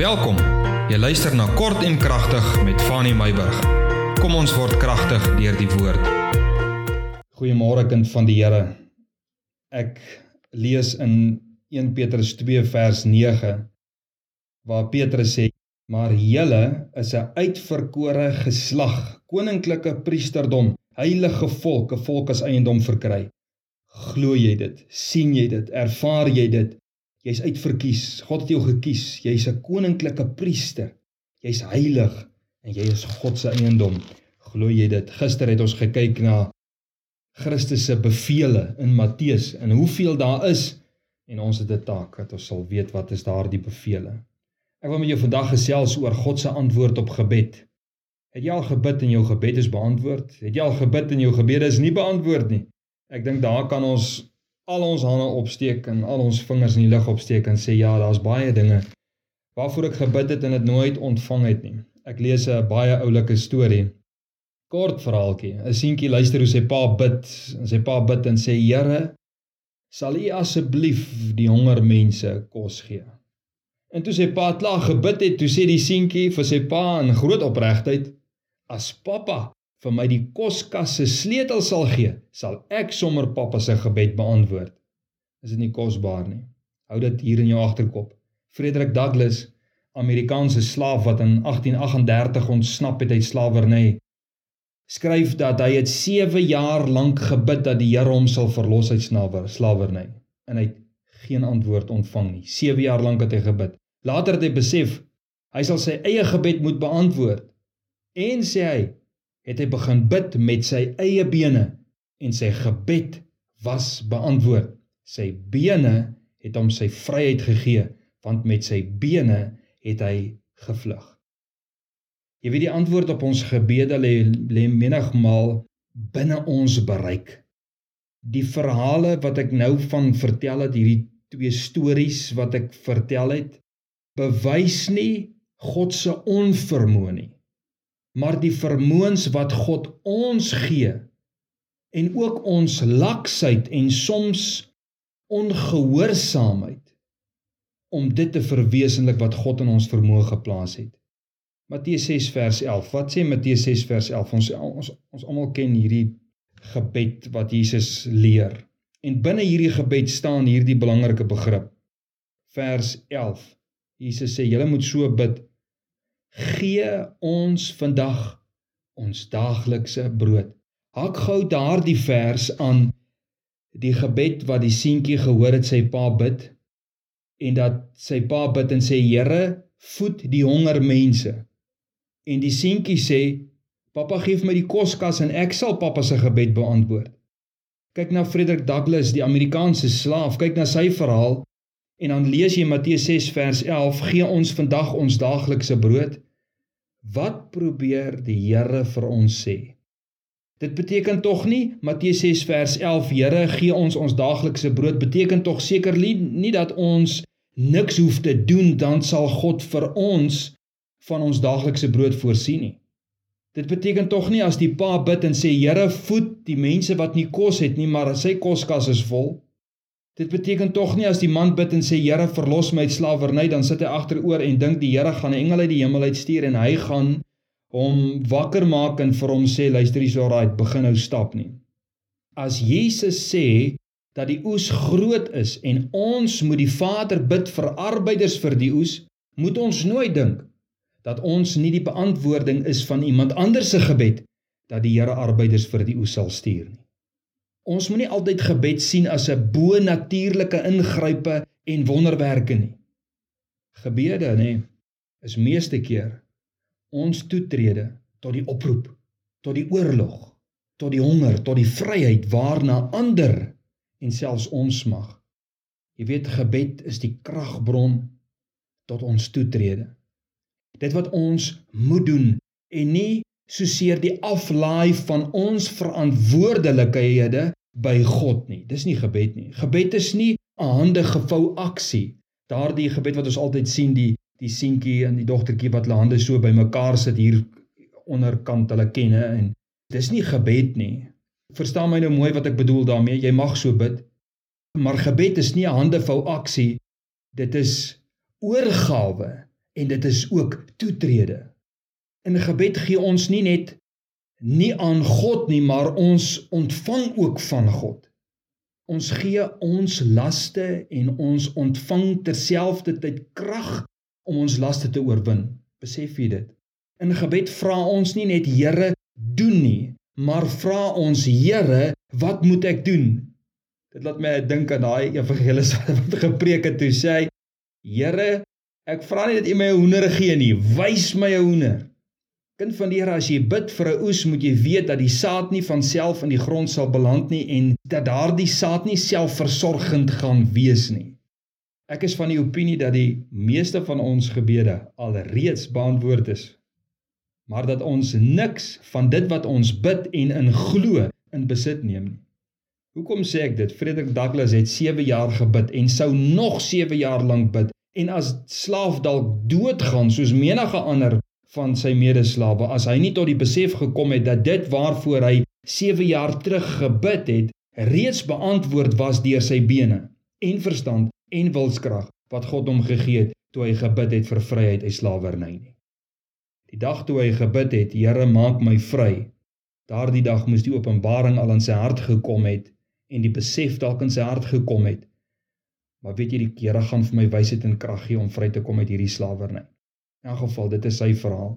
Welkom. Jy luister na Kort en Kragtig met Fanny Meyburg. Kom ons word kragtig deur die woord. Goeiemôre kind van die Here. Ek lees in 1 Petrus 2 vers 9 waar Petrus sê: "Maar julle is 'n uitverkore geslag, koninklike priesterdom, heilige volk, 'n volk as eiendom verkry." Glo jy dit? sien jy dit? Ervaar jy dit? Jy's uitverkies. God het jou gekies. Jy's 'n koninklike priester. Jy's heilig en jy is God se eiendom. Glo jy dit? Gister het ons gekyk na Christus se beveel in Matteus en hoeveel daar is en ons het 'n taak dat ons sal weet wat is daardie beveel. Ek wil met jou vandag gesels oor God se antwoord op gebed. Het jy al gebid en jou gebed is beantwoord? Het jy al gebid en jou gebede is nie beantwoord nie? Ek dink daar kan ons al ons hande opsteek en al ons vingers in die lug opsteek en sê ja, daar's baie dinge waarvoor ek gebid het en dit nooit ontvang het nie. Ek lees 'n baie oulike storie. Kort verhaaltjie. 'n Seentjie luister hoe sy pa bid en sy pa bid en sê Here, sal U asseblief die honger mense kos gee? En toe sy pa klaar gebid het, toe sê die seentjie vir sy pa in groot opregtheid: As pappa vir my die koskas se sleutel sal gee, sal ek sommer pappa se gebed beantwoord. Is dit nie kosbaar nie? Hou dit hier in jou agterkop. Frederik Douglass, Amerikaanse slaaf wat in 1838 ontsnap het uit slawerny, skryf dat hy het 7 jaar lank gebid dat die Here hom sal verlos uit slawerny en hy het geen antwoord ontvang nie. 7 jaar lank het hy gebid. Later het hy besef hy sal sy eie gebed moet beantwoord. En sê hy, het hy begin bid met sy eie bene en sy gebed was beantwoord. Sy bene het hom sy vryheid gegee want met sy bene het hy gevlug. Jy weet die antwoord op ons gebede lê lê menigmal binne ons bereik. Die verhale wat ek nou van vertel het, hierdie twee stories wat ek vertel het, bewys nie God se onvermoë nie maar die vermoëns wat God ons gee en ook ons laksheid en soms ongehoorsaamheid om dit te verwesenlik wat God in ons vermoë geplaas het. Matteus 6 vers 11. Wat sê Matteus 6 vers 11? Ons ons ons almal ken hierdie gebed wat Jesus leer. En binne hierdie gebed staan hierdie belangrike begrip. Vers 11. Jesus sê julle moet so bid: gee ons vandag ons daaglikse brood. Hak gou daardie vers aan die gebed wat die seentjie gehoor het sy pa bid en dat sy pa bid en sê Here, voed die honger mense. En die seentjie sê Pappa gee vir my die koskas en ek sal pappa se gebed beantwoord. Kyk na Frederick Douglass, die Amerikaanse slaaf, kyk na sy verhaal En dan lees jy Matteus 6 vers 11, gee ons vandag ons daaglikse brood. Wat probeer die Here vir ons sê? Dit beteken tog nie Matteus 6 vers 11, Here, gee ons ons daaglikse brood, beteken tog seker nie dat ons niks hoef te doen dan sal God vir ons van ons daaglikse brood voorsien nie. Dit beteken tog nie as die pa bid en sê Here, voed die mense wat nie kos het nie, maar sy koskas is vol. Dit beteken tog nie as die man bid en sê Here verlos my uit slawerny dan sit hy agteroor en dink die Here gaan 'n engel uit die hemel uitstuur en hy gaan hom wakker maak en vir hom sê luister hier's alraai begin nou stap nie. As Jesus sê dat die oes groot is en ons moet die Vader bid vir arbeiders vir die oes, moet ons nooit dink dat ons nie die beantwoording is van iemand anders se gebed dat die Here arbeiders vir die oes sal stuur nie. Ons moenie altyd gebed sien as 'n bo-natuurlike ingrype en wonderwerke nie. Gebede, nê, is meeste keer ons toetrede tot die oproep, tot die oorlog, tot die honger, tot die vryheid waarna ander en selfs ons mag. Jy weet gebed is die kragbron tot ons toetrede. Dit wat ons moet doen en nie soseer die aflaai van ons verantwoordelikhede by God nie. Dis nie gebed nie. Gebed is nie 'n hande gevou aksie. Daardie gebed wat ons altyd sien die die seentjie en die dogtertjie wat hulle hande so bymekaar sit hier onderkant hulle kenne en dis nie gebed nie. Verstaan my nou mooi wat ek bedoel daarmee. Jy mag so bid. Maar gebed is nie 'n hande vou aksie. Dit is oorgawe en dit is ook toetrede. In gebed gee ons nie net nie aan God nie, maar ons ontvang ook van God. Ons gee ons laste en ons ontvang terselfdertyd krag om ons laste te oorwin. Besef jy dit? In gebed vra ons nie net Here, doen nie, maar vra ons Here, wat moet ek doen? Dit laat my dink aan daai evangelis wat gepreek het toe sê hy Here, ek vra nie dat U my 'n hoender gee nie, wys my 'n hoender. Kind van die Here, as jy bid vir 'n oes, moet jy weet dat die saad nie van self in die grond sal beland nie en dat daardie saad nie selfversorgend gaan wees nie. Ek is van die opinie dat die meeste van ons gebede alreeds beantwoord is. Maar dat ons niks van dit wat ons bid en in glo in besit neem nie. Hoekom sê ek dit? Frederik Douglass het 7 jaar gebid en sou nog 7 jaar lank bid en as slaaf dalk doodgaan soos menige ander van sy medeslawe as hy nie tot die besef gekom het dat dit waarvoor hy 7 jaar terug gebid het reeds beantwoord was deur sy bene en verstand en wilskrag wat God hom gegee het toe hy gebid het vir vryheid uit slawerny nie. Die dag toe hy gebid het, Here maak my vry. Daardie dag moes die openbaring al in sy hart gekom het en die besef dalk in sy hart gekom het. Maar weet jy die Here gaan vir my wysheid en krag gee om vry te kom uit hierdie slawerny. In elk geval, dit is sy verhaal.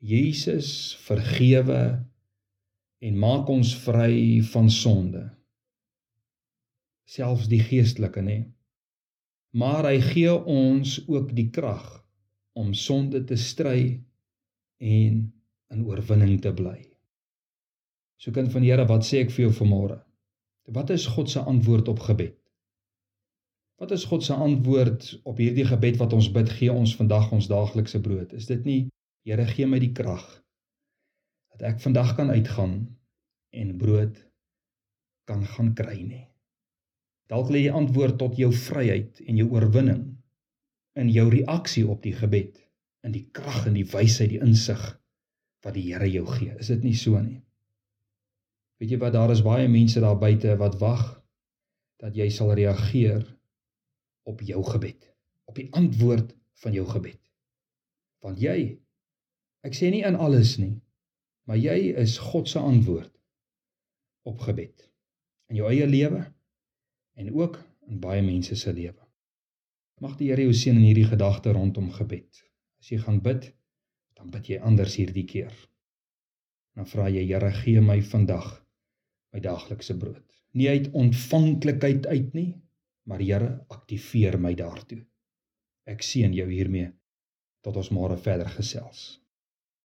Jesus vergewe en maak ons vry van sonde. Selfs die geestelike, nê. Maar hy gee ons ook die krag om sonde te stry en in oorwinning te bly. So kind van die Here, wat sê ek vir jou vanmôre? Wat is God se antwoord op gebed? Wat is God se antwoord op hierdie gebed wat ons bid, gee ons vandag ons daaglikse brood? Is dit nie Here gee my die krag dat ek vandag kan uitgaan en brood kan gaan kry nie? Dalk lê die antwoord tot jou vryheid en jou oorwinning in jou reaksie op die gebed, in die krag en die wysheid, die insig wat die Here jou gee. Is dit nie so nie? Weet jy wat daar is baie mense daar buite wat wag dat jy sal reageer op jou gebed, op die antwoord van jou gebed. Want jy ek sê nie in alles nie, maar jy is God se antwoord op gebed in jou eie lewe en ook in baie mense se lewe. Mag die Here jou seën in hierdie gedagte rondom gebed. As jy gaan bid, dan bid jy anders hierdie keer. Dan vra jy Here, gee my vandag my daaglikse brood. Nie uit ontvanklikheid uit nie, maar Here, aktiveer my daartoe. Ek seën jou hiermee tot ons môre verder gesels.